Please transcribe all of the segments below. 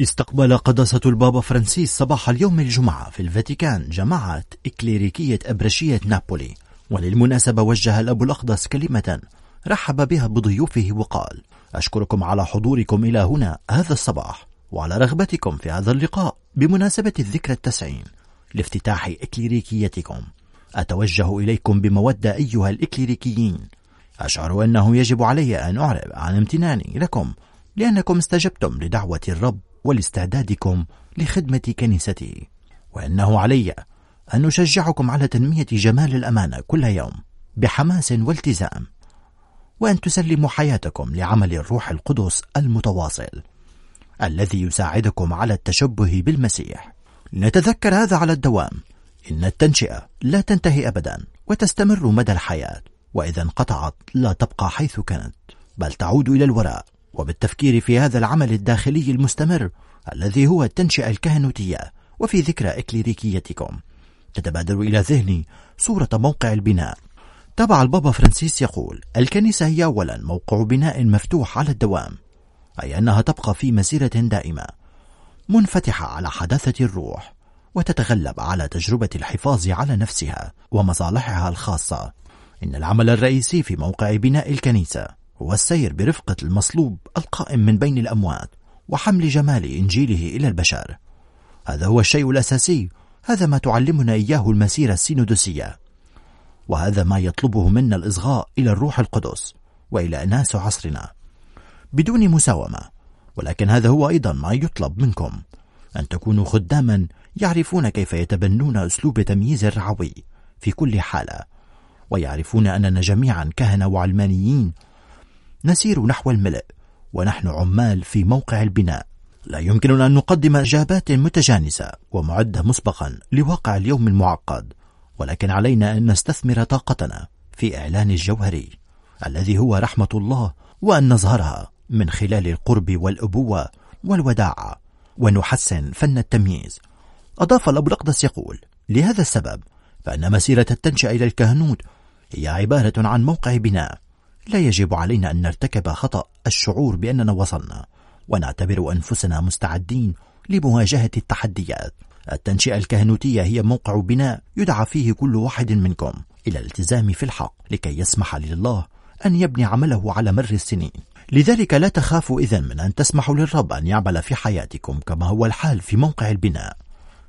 استقبل قداسة البابا فرانسيس صباح اليوم الجمعة في الفاتيكان جماعة إكليريكية أبرشية نابولي. وللمناسبة وجه الأب الأقدس كلمة رحب بها بضيوفه وقال أشكركم على حضوركم إلى هنا هذا الصباح وعلى رغبتكم في هذا اللقاء بمناسبة الذكرى التسعين لافتتاح إكليريكيتكم. أتوجه إليكم بمودة أيها الإكليريكيين. أشعر أنه يجب علي أن أعرب عن امتناني لكم لأنكم استجبتم لدعوة الرب ولاستعدادكم لخدمة كنيسته وأنه علي أن نشجعكم على تنمية جمال الأمانة كل يوم بحماس والتزام وأن تسلموا حياتكم لعمل الروح القدس المتواصل الذي يساعدكم على التشبه بالمسيح. نتذكر هذا على الدوام. إن التنشئة لا تنتهي أبدا وتستمر مدى الحياة وإذا انقطعت لا تبقى حيث كانت بل تعود إلى الوراء. وبالتفكير في هذا العمل الداخلي المستمر الذي هو التنشئة الكهنوتية وفي ذكرى إكليريكيتكم. تتبادر إلى ذهني صورة موقع البناء. تبع البابا فرانسيس يقول الكنيسة هي أولا موقع بناء مفتوح على الدوام أي أنها تبقى في مسيرة دائمة منفتحة على حداثة الروح وتتغلب على تجربة الحفاظ على نفسها ومصالحها الخاصة. إن العمل الرئيسي في موقع بناء الكنيسة هو السير برفقة المصلوب القائم من بين الأموات وحمل جمال إنجيله إلى البشر. هذا هو الشيء الأساسي. هذا ما تعلمنا إياه المسيرة السينودسية وهذا ما يطلبه منا الإصغاء إلى الروح القدس وإلى أناس عصرنا. بدون مساومة. ولكن هذا هو أيضا ما يطلب منكم. أن تكونوا خداما يعرفون كيف يتبنون أسلوب تمييز الرعوي في كل حالة. ويعرفون أننا جميعا كهنة وعلمانيين نسير نحو الملء ونحن عمال في موقع البناء. لا يمكننا أن نقدم إجابات متجانسة ومعدة مسبقا لواقع اليوم المعقد ولكن علينا أن نستثمر طاقتنا في إعلان الجوهري الذي هو رحمة الله وأن نظهرها من خلال القرب والأبوة والوداعة ونحسن فن التمييز. أضاف الأب الأقدس يقول لهذا السبب فأن مسيرة التنشئة إلى الكهنوت هي عبارة عن موقع بناء لا يجب علينا أن نرتكب خطأ الشعور بأننا وصلنا ونعتبر أنفسنا مستعدين لمواجهة التحديات. التنشئة الكهنوتية هي موقع بناء يدعى فيه كل واحد منكم إلى الالتزام في الحق لكي يسمح لله أن يبني عمله على مر السنين. لذلك لا تخافوا إذن من أن تسمحوا للرب أن يعمل في حياتكم كما هو الحال في موقع البناء.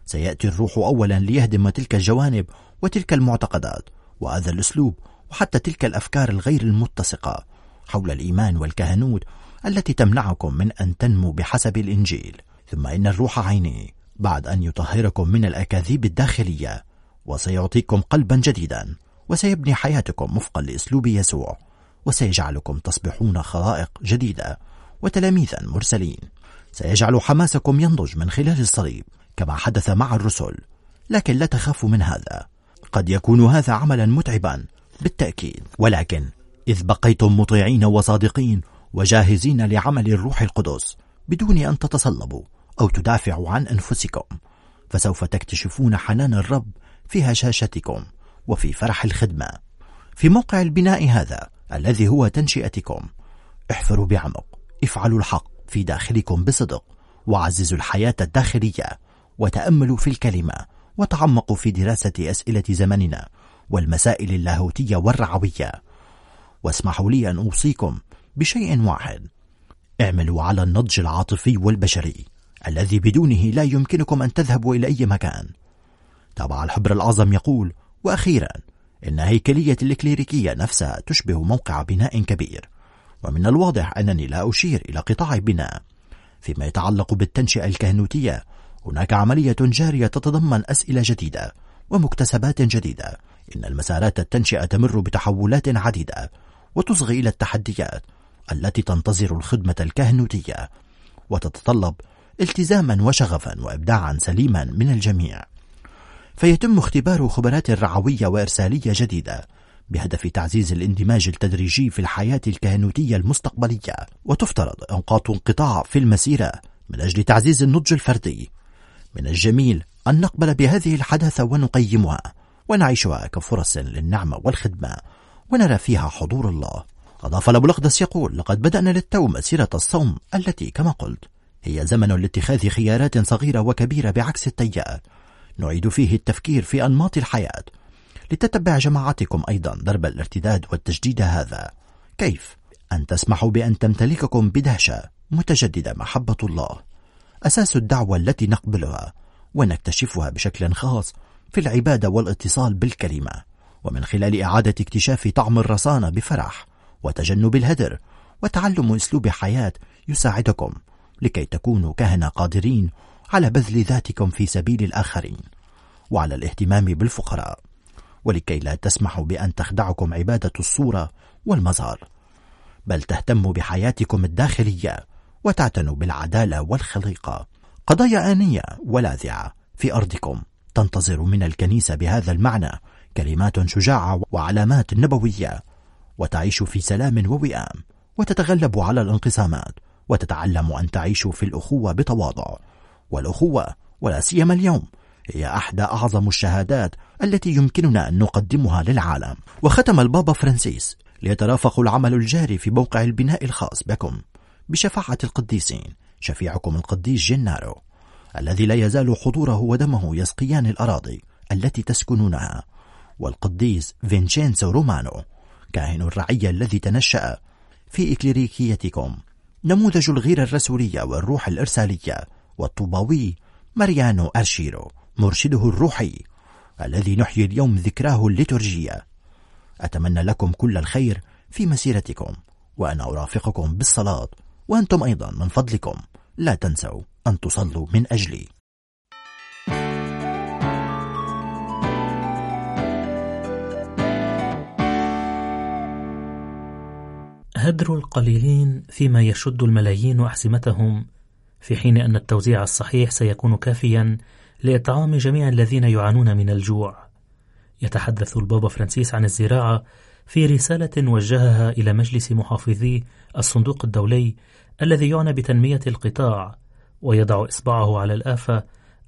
سيأتي الروح أولا ليهدم تلك الجوانب وتلك المعتقدات وهذا الأسلوب وحتى تلك الأفكار الغير المتسقة حول الإيمان والكهنوت التي تمنعكم من أن تنمو بحسب الإنجيل. ثم إن الروح عيني بعد أن يطهركم من الأكاذيب الداخلية وسيعطيكم قلبا جديدا وسيبني حياتكم وفقا لأسلوب يسوع وسيجعلكم تصبحون خلائق جديدة وتلاميذا مرسلين. سيجعل حماسكم ينضج من خلال الصليب كما حدث مع الرسل لكن لا تخافوا من هذا. قد يكون هذا عملا متعبا بالتأكيد. ولكن إذ بقيتم مطيعين وصادقين وجاهزين لعمل الروح القدس بدون أن تتصلبوا أو تدافعوا عن أنفسكم فسوف تكتشفون حنان الرب في هشاشتكم وفي فرح الخدمة. في موقع البناء هذا الذي هو تنشئتكم احفروا بعمق افعلوا الحق في داخلكم بصدق وعززوا الحياة الداخلية وتأملوا في الكلمة وتعمقوا في دراسة أسئلة زمننا والمسائل اللاهوتية والرعوية. واسمحوا لي أن أوصيكم بشيء واحد. اعملوا على النضج العاطفي والبشري الذي بدونه لا يمكنكم أن تذهبوا إلى أي مكان. تابع الحبر الأعظم يقول وأخيرا إن هيكلية الإكليريكية نفسها تشبه موقع بناء كبير. ومن الواضح أنني لا أشير إلى قطاع بناء فيما يتعلق بالتنشئة الكهنوتية هناك عملية جارية تتضمن أسئلة جديدة ومكتسبات جديدة. إن المسارات التنشئة تمر بتحولات عديدة وتصغي إلى التحديات التي تنتظر الخدمة الكهنوتية وتتطلب التزاما وشغفا وإبداعا سليما من الجميع. فيتم اختبار خبرات رعوية وإرسالية جديدة بهدف تعزيز الاندماج التدريجي في الحياة الكهنوتية المستقبلية. وتفترض أوقات انقطاع في المسيرة من أجل تعزيز النضج الفردي. من الجميل أن نقبل بهذه الحداثة ونقيمها. ونعيشها كفرص للنعمة والخدمة ونرى فيها حضور الله. أضاف الأبو الأقدس يقول لقد بدأنا للتو مسيرة الصوم التي كما قلت هي زمن لاتخاذ خيارات صغيرة وكبيرة بعكس التيار. نعيد فيه التفكير في أنماط الحياة. لتتبع جماعتكم أيضا درب الارتداد والتجديد هذا. كيف؟ أن تسمحوا بأن تمتلككم بدهشة متجددة محبة الله. أساس الدعوة التي نقبلها ونكتشفها بشكل خاص في العبادة والاتصال بالكلمة ومن خلال إعادة اكتشاف طعم الرصانة بفرح وتجنب الهدر وتعلم أسلوب حياة يساعدكم لكي تكونوا كهنة قادرين على بذل ذاتكم في سبيل الآخرين وعلى الاهتمام بالفقراء ولكي لا تسمحوا بأن تخدعكم عبادة الصورة والمظهر بل تهتموا بحياتكم الداخلية وتعتنوا بالعدالة والخليقة. قضايا آنية ولاذعة في أرضكم. تنتظر من الكنيسة بهذا المعنى كلمات شجاعة وعلامات نبوية وتعيش في سلام ووئام وتتغلب على الانقسامات وتتعلم أن تعيش في الأخوة بتواضع. والأخوة ولا سيما اليوم هي أحدى أعظم الشهادات التي يمكننا أن نقدمها للعالم. وختم البابا فرانسيس ليترافق العمل الجاري في موقع البناء الخاص بكم بشفاعة القديسين شفيعكم القديس جنارو. الذي لا يزال حضوره ودمه يسقيان الأراضي التي تسكنونها والقديس فينشينسو رومانو كاهن الرعية الذي تنشأ في إكليريكيتكم. نموذج الغيرة الرسولية والروح الإرسالية والطوباوي ماريانو أرشيرو مرشده الروحي الذي نحيي اليوم ذكراه الليتورجية. أتمنى لكم كل الخير في مسيرتكم وأنا أرافقكم بالصلاة وأنتم أيضا من فضلكم. لا تنسوا أن تصلوا من أجلي. هدر القليلين فيما يشد الملايين أحزمتهم في حين أن التوزيع الصحيح سيكون كافيا لإطعام جميع الذين يعانون من الجوع. يتحدث البابا فرانسيس عن الزراعة في رسالة وجهها إلى مجلس محافظي الصندوق الدولي الذي يعنى بتنمية القطاع ويضع إصبعه على الآفة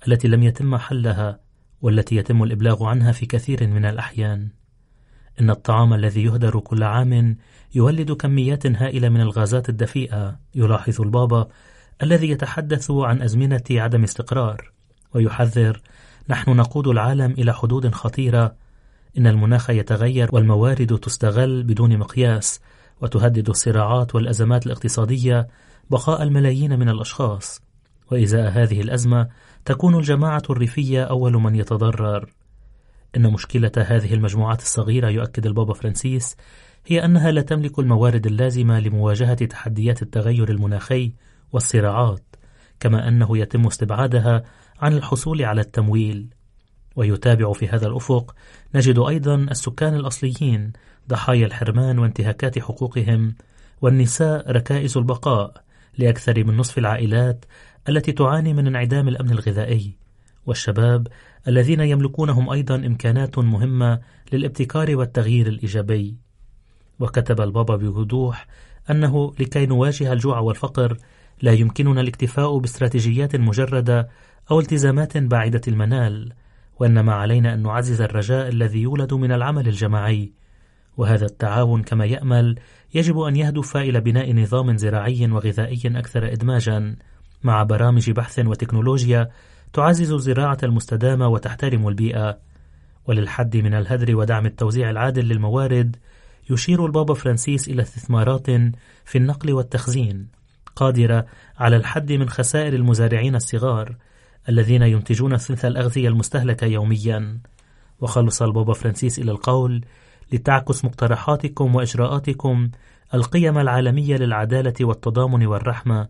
التي لم يتم حلها والتي يتم الإبلاغ عنها في كثير من الأحيان. إن الطعام الذي يهدر كل عام يولد كميات هائلة من الغازات الدفيئة يلاحظ البابا الذي يتحدث عن أزمنة عدم استقرار ويحذر نحن نقود العالم إلى حدود خطيرة. إن المناخ يتغير والموارد تستغل بدون مقياس وتهدد الصراعات والأزمات الاقتصادية بقاء الملايين من الأشخاص. وإزاء هذه الأزمة تكون الجماعة الريفية أول من يتضرر. إن مشكلة هذه المجموعات الصغيرة يؤكد البابا فرانسيس هي أنها لا تملك الموارد اللازمة لمواجهة تحديات التغير المناخي والصراعات كما أنه يتم استبعادها عن الحصول على التمويل. ويتابع في هذا الأفق نجد أيضا السكان الأصليين ضحايا الحرمان وانتهاكات حقوقهم والنساء ركائز البقاء لأكثر من نصف العائلات التي تعاني من انعدام الأمن الغذائي والشباب الذين يملكونهم أيضا إمكانات مهمة للابتكار والتغيير الإيجابي. وكتب البابا بوضوح أنه لكي نواجه الجوع والفقر لا يمكننا الاكتفاء باستراتيجيات مجردة أو التزامات بعيدة المنال وإنما علينا أن نعزز الرجاء الذي يولد من العمل الجماعي. وهذا التعاون كما يأمل يجب أن يهدف إلى بناء نظام زراعي وغذائي أكثر إدماجا. مع برامج بحث وتكنولوجيا تعزز الزراعة المستدامة وتحترم البيئة. وللحد من الهدر ودعم التوزيع العادل للموارد يشير البابا فرانسيس إلى استثمارات في النقل والتخزين قادرة على الحد من خسائر المزارعين الصغار الذين ينتجون ثلث الأغذية المستهلكة يوميا. وخلص البابا فرانسيس إلى القول لتعكس مقترحاتكم وإجراءاتكم القيم العالمية للعدالة والتضامن والرحمة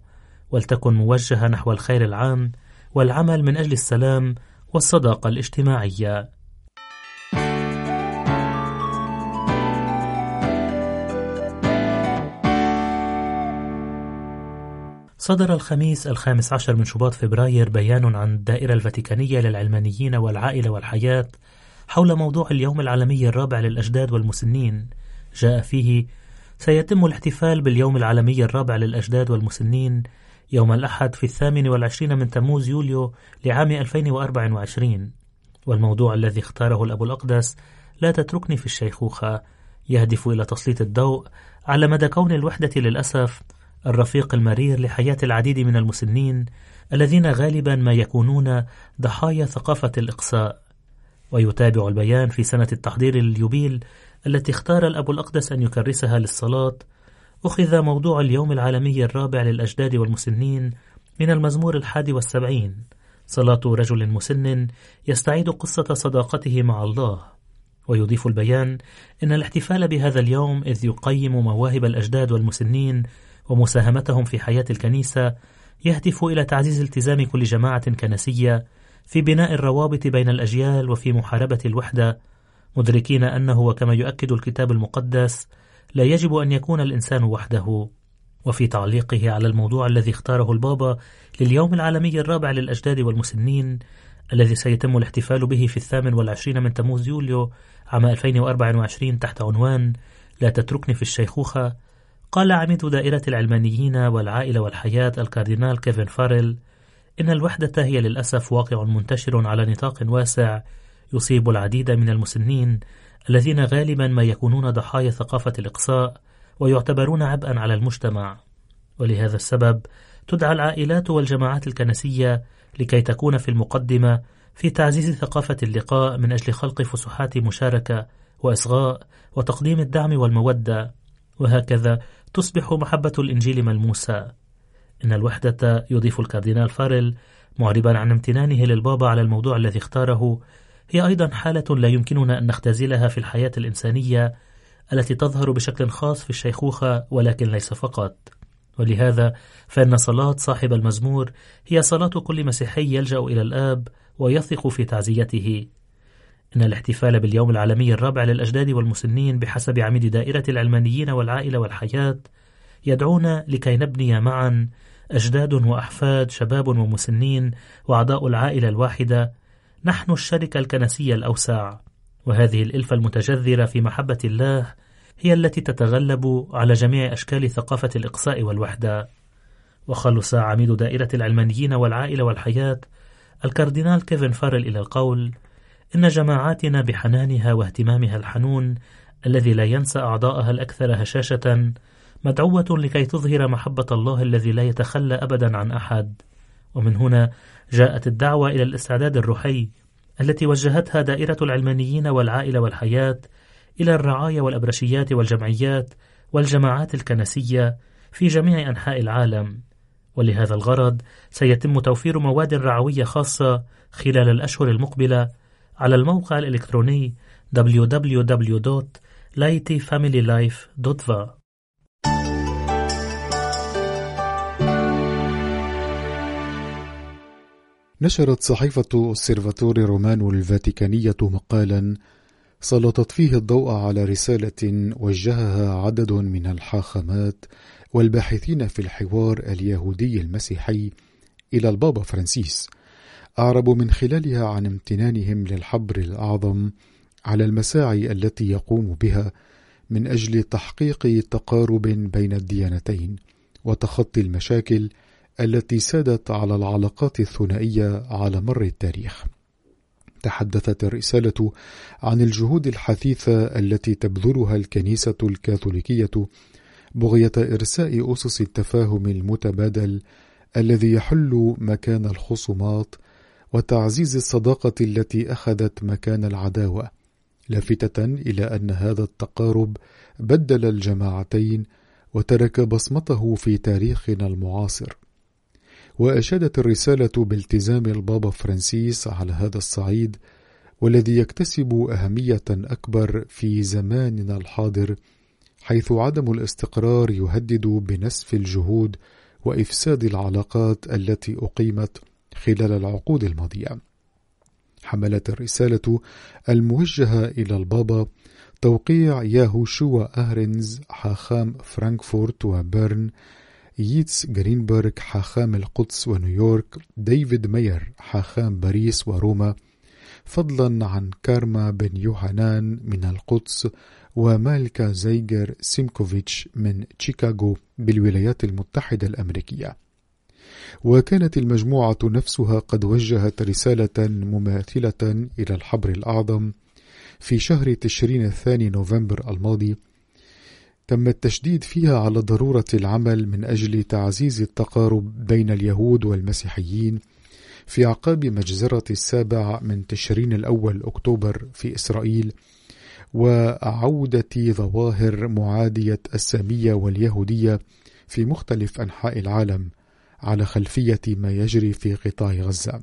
ولتكن موجهة نحو الخير العام والعمل من أجل السلام والصداقة الاجتماعية. صدر الخميس الخامس عشر من شباط فبراير بيان عن الدائرة الفاتيكانية للعلمانيين والعائلة والحياة حول موضوع اليوم العالمي الرابع للأجداد والمسنين. جاء فيه سيتم الاحتفال باليوم العالمي الرابع للأجداد والمسنين يوم الأحد في الثامن والعشرين من تموز يوليو لعام 2024 والموضوع الذي اختاره الأب الأقدس لا تتركني في الشيخوخة يهدف إلى تسليط الضوء على مدى كون الوحدة للأسف الرفيق المرير لحياة العديد من المسنين الذين غالبا ما يكونون ضحايا ثقافة الإقصاء. ويتابع البيان في سنة التحضير لليوبيل التي اختار الأب الأقدس أن يكرسها للصلاة أخذ موضوع اليوم العالمي الرابع للأجداد والمسنين من المزمور الحادي والسبعين. صلاة رجل مسن يستعيد قصة صداقته مع الله. ويضيف البيان إن الاحتفال بهذا اليوم إذ يقيم مواهب الأجداد والمسنين ومساهمتهم في حياة الكنيسة يهدف إلى تعزيز التزام كل جماعة كنسية في بناء الروابط بين الأجيال وفي محاربة الوحدة مدركين أنه وكما يؤكد الكتاب المقدس لا يجب أن يكون الإنسان وحده. وفي تعليقه على الموضوع الذي اختاره البابا لليوم العالمي الرابع للأجداد والمسنين الذي سيتم الاحتفال به في الثامن والعشرين من تموز يوليو عام 2024 تحت عنوان لا تتركني في الشيخوخة قال عميد دائرة العلمانيين والعائلة والحياة الكاردينال كيفن فارل إن الوحدة هي للأسف واقع منتشر على نطاق واسع يصيب العديد من المسنين الذين غالبا ما يكونون ضحايا ثقافة الإقصاء ويعتبرون عبئا على المجتمع. ولهذا السبب تدعى العائلات والجماعات الكنسية لكي تكون في المقدمة في تعزيز ثقافة اللقاء من أجل خلق فسحات مشاركة وإصغاء وتقديم الدعم والمودة. وهكذا تصبح محبة الإنجيل ملموسة. إن الوحدة يضيف الكاردينال فارل معربا عن امتنانه للبابا على الموضوع الذي اختاره هي أيضا حالة لا يمكننا أن نختزلها في الحياة الإنسانية التي تظهر بشكل خاص في الشيخوخة ولكن ليس فقط. ولهذا فإن صلاة صاحب المزمور هي صلاة كل مسيحي يلجأ إلى الآب ويثق في تعزيته. إن الاحتفال باليوم العالمي الرابع للأجداد والمسنين بحسب عميد دائرة العلمانيين والعائلة والحياة يدعونا لكي نبني معا أجداد وأحفاد شباب ومسنين وأعضاء العائلة الواحدة نحن الشركة الكنسية الأوسع وهذه الإلفة المتجذرة في محبة الله هي التي تتغلب على جميع أشكال ثقافة الإقصاء والوحدة. وخلص عميد دائرة العلمانيين والعائلة والحياة الكاردينال كيفن فارل إلى القول إن جماعاتنا بحنانها واهتمامها الحنون الذي لا ينسى أعضاءها الأكثر هشاشة مدعوة لكي تظهر محبة الله الذي لا يتخلى أبدا عن أحد. ومن هنا جاءت الدعوة إلى الاستعداد الروحي التي وجهتها دائرة العلمانيين والعائلة والحياة إلى الرعاية والأبرشيات والجمعيات والجماعات الكنسية في جميع أنحاء العالم. ولهذا الغرض سيتم توفير مواد رعوية خاصة خلال الأشهر المقبلة على الموقع الإلكتروني www.lightyfamilylife.va نشرت صحيفة أوسيرفاتوري رومانو الفاتيكانية مقالا سلطت فيه الضوء على رسالة وجهها عدد من الحاخامات والباحثين في الحوار اليهودي المسيحي إلى البابا فرانسيس أعربوا من خلالها عن امتنانهم للحبر الأعظم على المساعي التي يقوم بها من أجل تحقيق تقارب بين الديانتين وتخطي المشاكل التي سادت على العلاقات الثنائية على مر التاريخ. تحدثت الرسالة عن الجهود الحثيثة التي تبذلها الكنيسة الكاثوليكية بغية إرساء أسس التفاهم المتبادل الذي يحل مكان الخصومات وتعزيز الصداقة التي أخذت مكان العداوة، لافتة إلى أن هذا التقارب بدل الجماعتين وترك بصمته في تاريخنا المعاصر. وأشادت الرسالة بالتزام البابا فرانسيس على هذا الصعيد والذي يكتسب أهمية أكبر في زماننا الحاضر حيث عدم الاستقرار يهدد بنسف الجهود وإفساد العلاقات التي أقيمت خلال العقود الماضية. حملت الرسالة الموجهة إلى البابا توقيع ياهوشوا أهرنز حاخام فرانكفورت وبيرن ييتس جرينبرغ حاخام القدس ونيويورك ديفيد ماير حاخام باريس وروما فضلا عن كارما بن يوهانان من القدس ومالكا زيجر سيمكوفيتش من شيكاغو بالولايات المتحدة الأمريكية. وكانت المجموعة نفسها قد وجهت رسالة مماثلة إلى الحبر الأعظم في شهر تشرين الثاني نوفمبر الماضي تم التشديد فيها على ضرورة العمل من أجل تعزيز التقارب بين اليهود والمسيحيين في أعقاب مجزرة السابع من تشرين الأول أكتوبر في إسرائيل وعودة ظواهر معادية السامية واليهودية في مختلف أنحاء العالم على خلفية ما يجري في قطاع غزة.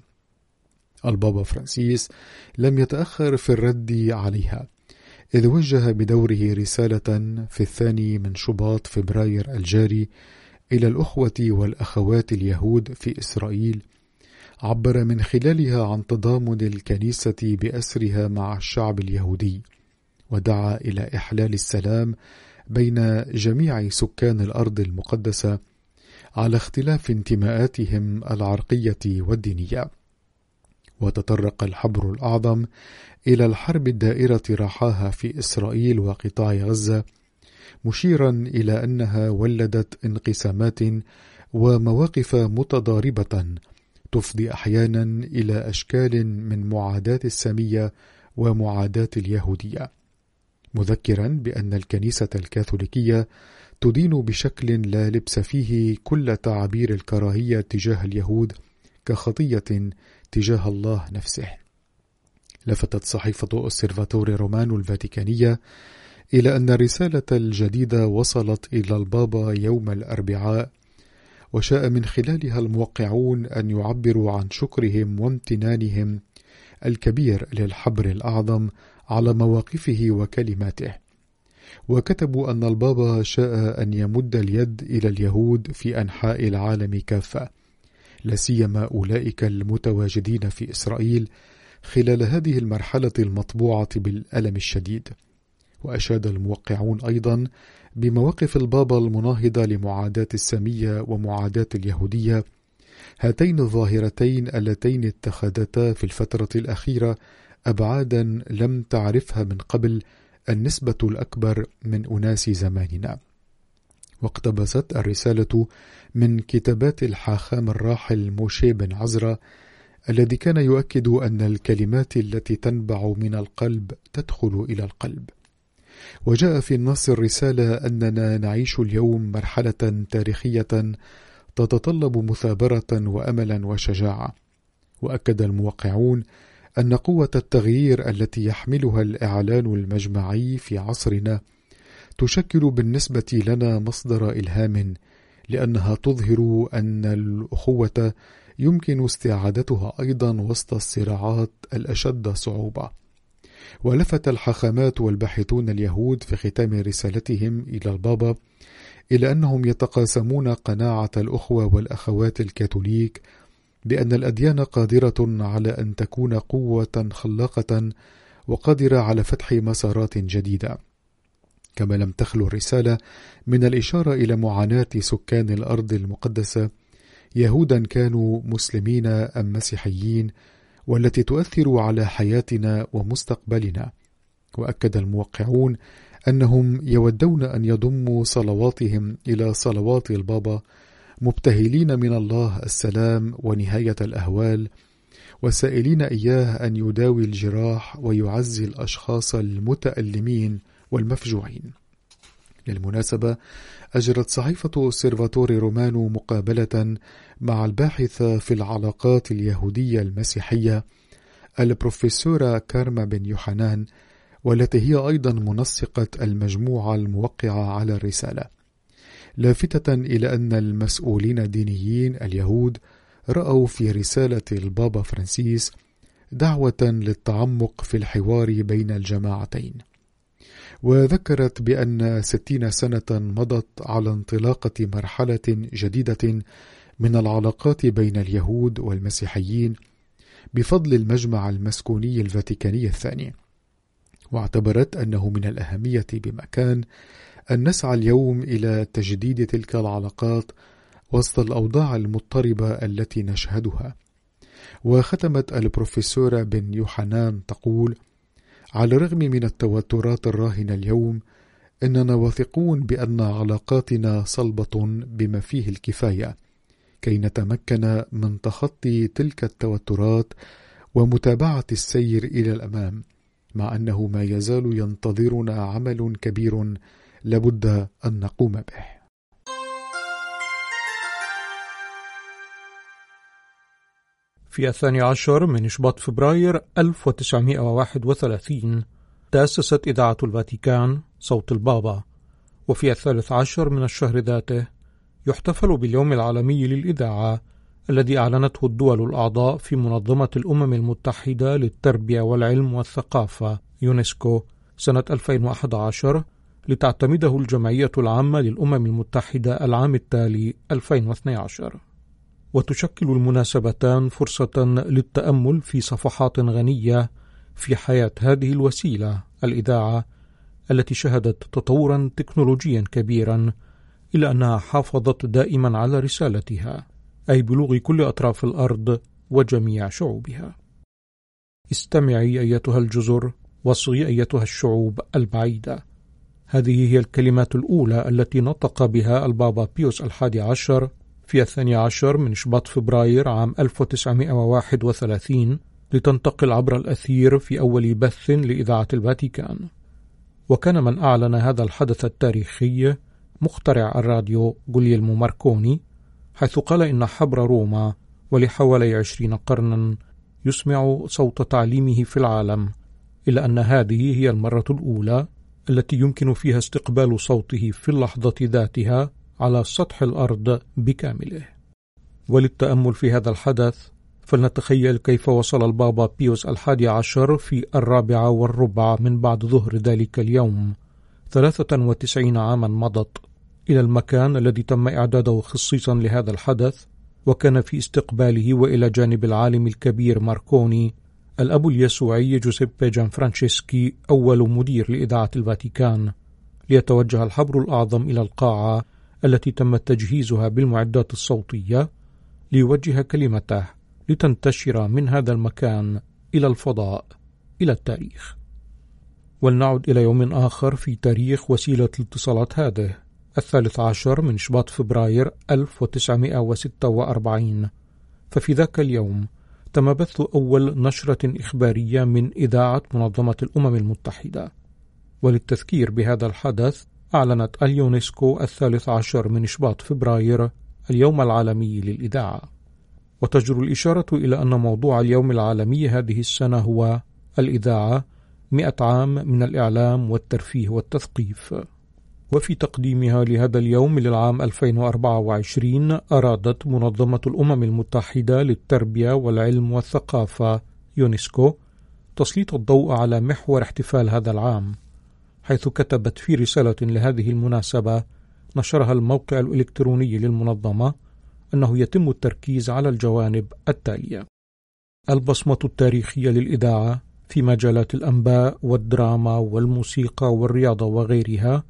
البابا فرانسيس لم يتأخر في الرد عليها، إذ وجه بدوره رسالة في الثاني من شباط فبراير الجاري إلى الأخوة والأخوات اليهود في إسرائيل عبر من خلالها عن تضامن الكنيسة بأسرها مع الشعب اليهودي ودعا إلى إحلال السلام بين جميع سكان الأرض المقدسة على اختلاف انتماءاتهم العرقية والدينية. وتطرق الحبر الأعظم إلى الحرب الدائرة راحاها في إسرائيل وقطاع غزة مشيرا إلى أنها ولدت انقسامات ومواقف متضاربة تفضي أحيانا إلى أشكال من معاداة السامية ومعاداة اليهودية. مذكرا بأن الكنيسة الكاثوليكية تدين بشكل لا لبس فيه كل تعابير الكراهية تجاه اليهود كخطية تجاه الله نفسه. لفتت صحيفة أوسيرفاتوري رومانو الفاتيكانية إلى أن الرسالة الجديدة وصلت إلى البابا يوم الأربعاء وشاء من خلالها الموقعون أن يعبروا عن شكرهم وامتنانهم الكبير للحبر الأعظم على مواقفه وكلماته. وكتبوا أن البابا شاء أن يمد اليد إلى اليهود في أنحاء العالم كافة. لا سيما أولئك المتواجدين في إسرائيل خلال هذه المرحلة المطبوعة بالألم الشديد وأشاد الموقعون أيضا بمواقف البابا المناهضة لمعاداة السامية ومعاداة اليهودية هاتين الظاهرتين اللتين اتخذتا في الفترة الأخيرة أبعادا لم تعرفها من قبل النسبة الأكبر من أناس زماننا. واقتبست الرسالة من كتابات الحاخام الراحل موشي بن عزرا الذي كان يؤكد أن الكلمات التي تنبع من القلب تدخل إلى القلب. وجاء في النص الرسالة أننا نعيش اليوم مرحلة تاريخية تتطلب مثابرة وأملا وشجاعة. وأكد الموقعون أن قوة التغيير التي يحملها الإعلان المجمعي في عصرنا تشكل بالنسبة لنا مصدر إلهام لأنها تظهر أن الأخوة يمكن استعادتها أيضا وسط الصراعات الأشد صعوبة. ولفت الحاخامات والباحثون اليهود في ختام رسالتهم إلى البابا إلى أنهم يتقاسمون قناعة الأخوة والأخوات الكاثوليك بأن الأديان قادرة على أن تكون قوة خلاقة وقادرة على فتح مسارات جديدة. كما لم تخلو الرسالة من الإشارة إلى معاناة سكان الأرض المقدسة يهودا كانوا مسلمين أم مسيحيين والتي تؤثر على حياتنا ومستقبلنا. وأكد الموقعون أنهم يودون أن يضموا صلواتهم إلى صلوات البابا مبتهلين من الله السلام ونهاية الأهوال وسائلين إياه أن يداوي الجراح ويعزي الأشخاص المتألمين والمفجوعين. للمناسبة أجرت صحيفة سيرفاتوري رومانو مقابلة مع الباحث في العلاقات اليهودية المسيحية البروفيسورة كارما بن يوحنان والتي هي أيضا منسقة المجموعة الموقعة على الرسالة. لافتة إلى أن المسؤولين الدينيين اليهود رأوا في رسالة البابا فرانسيس دعوة للتعمق في الحوار بين الجماعتين. وذكرت بأن ستين سنة مضت على انطلاقة مرحلة جديدة من العلاقات بين اليهود والمسيحيين بفضل المجمع المسكوني الفاتيكاني الثاني واعتبرت أنه من الأهمية بمكان أن نسعى اليوم إلى تجديد تلك العلاقات وسط الأوضاع المضطربة التي نشهدها. وختمت البروفيسورة بن يوحنان تقول على الرغم من التوترات الراهنة اليوم إننا واثقون بأن علاقاتنا صلبة بما فيه الكفاية كي نتمكن من تخطي تلك التوترات ومتابعة السير إلى الأمام مع أنه ما يزال ينتظرنا عمل كبير لابد أن نقوم به. في الثاني عشر من شباط فبراير 1931 تأسست إذاعة الفاتيكان صوت البابا. وفي الثالث عشر من الشهر ذاته يحتفل باليوم العالمي للإذاعة الذي أعلنته الدول الأعضاء في منظمة الأمم المتحدة للتربية والعلم والثقافة يونسكو سنة 2011 لتعتمده الجمعية العامة للأمم المتحدة العام التالي 2012 وتشكل المناسبتان فرصة للتأمل في صفحات غنية في حياة هذه الوسيلة الإذاعة التي شهدت تطورا تكنولوجيا كبيرا إلا أنها حافظت دائما على رسالتها أي بلوغ كل أطراف الأرض وجميع شعوبها. استمعي أيتها الجزر واصغي أيتها الشعوب البعيدة. هذه هي الكلمات الأولى التي نطق بها البابا بيوس الحادي عشر في الثاني عشر من شباط فبراير عام 1931 لتنتقل عبر الأثير في أول بث لإذاعة الفاتيكان. وكان من أعلن هذا الحدث التاريخي مخترع الراديو جوليلمو ماركوني حيث قال إن حبر روما ولحوالي عشرين قرنا يسمع صوت تعليمه في العالم إلا أن هذه هي المرة الأولى التي يمكن فيها استقبال صوته في اللحظة ذاتها على سطح الأرض بكامله. وللتأمل في هذا الحدث فلنتخيل كيف وصل البابا بيوس الحادي عشر في الرابعة والربع من بعد ظهر ذلك اليوم. ثلاثة وتسعين عاما مضت. إلى المكان الذي تم إعداده خصيصا لهذا الحدث وكان في استقباله وإلى جانب العالم الكبير ماركوني الأب اليسوعي جوزيبي جان فرانشيسكي أول مدير لإذاعة الفاتيكان. ليتوجه الحبر الأعظم إلى القاعة التي تم تجهيزها بالمعدات الصوتية ليوجه كلمته لتنتشر من هذا المكان إلى الفضاء إلى التاريخ. ولنعد إلى يوم آخر في تاريخ وسيلة الاتصالات هذه الثالث عشر من شباط فبراير 1946 ففي ذاك اليوم تم بث أول نشرة إخبارية من إذاعة منظمة الأمم المتحدة. وللتذكير بهذا الحدث أعلنت اليونسكو الثالث عشر من شباط فبراير اليوم العالمي للإذاعة. وتجر الإشارة إلى أن موضوع اليوم العالمي هذه السنة هو الإذاعة مئة عام من الإعلام والترفيه والتثقيف. وفي تقديمها لهذا اليوم للعام 2024 أرادت منظمة الأمم المتحدة للتربية والعلم والثقافة يونسكو تسليط الضوء على محور احتفال هذا العام. حيث كتبت في رسالة لهذه المناسبة نشرها الموقع الإلكتروني للمنظمة أنه يتم التركيز على الجوانب التالية: البصمة التاريخية للإذاعة في مجالات الأنباء والدراما والموسيقى والرياضة وغيرها،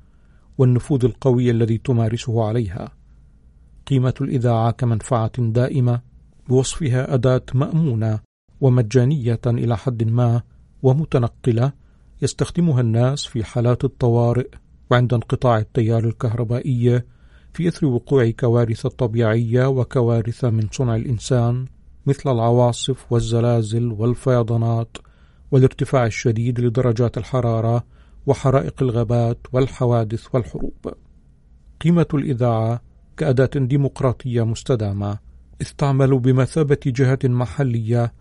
والنفوذ القوي الذي تمارسه عليها. قيمة الإذاعة كمنفعة دائمة بوصفها أداة مأمونة ومجانية إلى حد ما ومتنقلة يستخدمها الناس في حالات الطوارئ وعند انقطاع التيار الكهربائي في إثر وقوع كوارث طبيعية وكوارث من صنع الإنسان مثل العواصف والزلازل والفيضانات والارتفاع الشديد لدرجات الحرارة وحرائق الغابات والحوادث والحروب. قيمة الإذاعة كأداة ديمقراطية مستدامة إذ تعمل بمثابة جهة محلية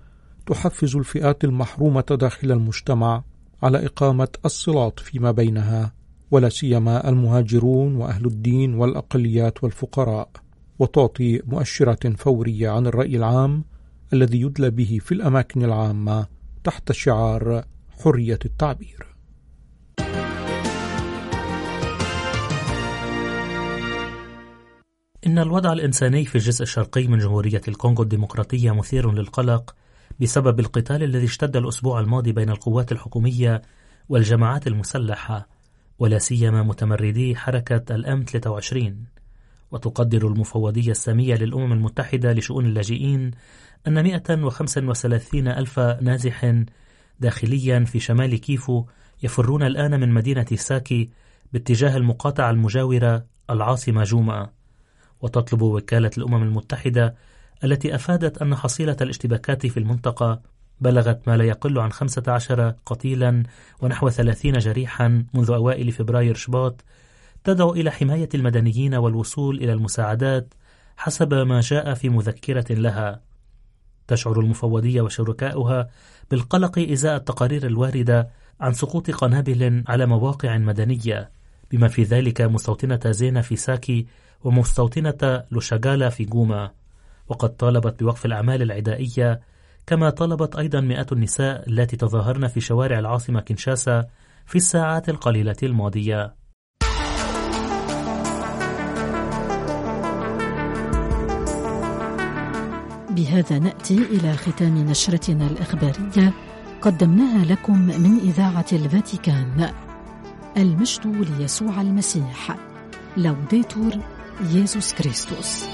تحفز الفئات المحرومة داخل المجتمع على إقامة الصلات فيما بينها ولا سيما المهاجرون وأهل الدين والأقليات والفقراء وتعطي مؤشرات فورية عن الرأي العام الذي يدلى به في الأماكن العامة تحت شعار حرية التعبير. إن الوضع الإنساني في الجزء الشرقي من جمهورية الكونغو الديمقراطية مثير للقلق بسبب القتال الذي اشتد الأسبوع الماضي بين القوات الحكومية والجماعات المسلحة ولا سيما متمردي حركة الأم 23 وتقدر المفوضية السامية للأمم المتحدة لشؤون اللاجئين أن 135 ألف نازح داخليا في شمال كيفو يفرون الآن من مدينة ساكي باتجاه المقاطعة المجاورة العاصمة جوما. وتطلب وكالة الأمم المتحدة التي أفادت أن حصيلة الاشتباكات في المنطقة بلغت ما لا يقل عن 15 قتيلا ونحو 30 جريحا منذ أوائل فبراير شباط تدعو إلى حماية المدنيين والوصول إلى المساعدات حسب ما جاء في مذكرة لها. تشعر المفوضية وشركاؤها بالقلق إزاء التقارير الواردة عن سقوط قنابل على مواقع مدنية بما في ذلك مستوطنة زينة في ساكي ومستوطنة لوشاغالا في جوما. وقد طالبت بوقف الأعمال العدائية كما طلبت أيضا مئات النساء التي تظاهرن في شوارع العاصمة كينشاسا في الساعات القليلة الماضية. بهذا نأتي إلى ختام نشرتنا الإخبارية. قدمناها لكم من إذاعة الفاتيكان. المجد ليسوع المسيح. لوديتور ييسوس كريستوس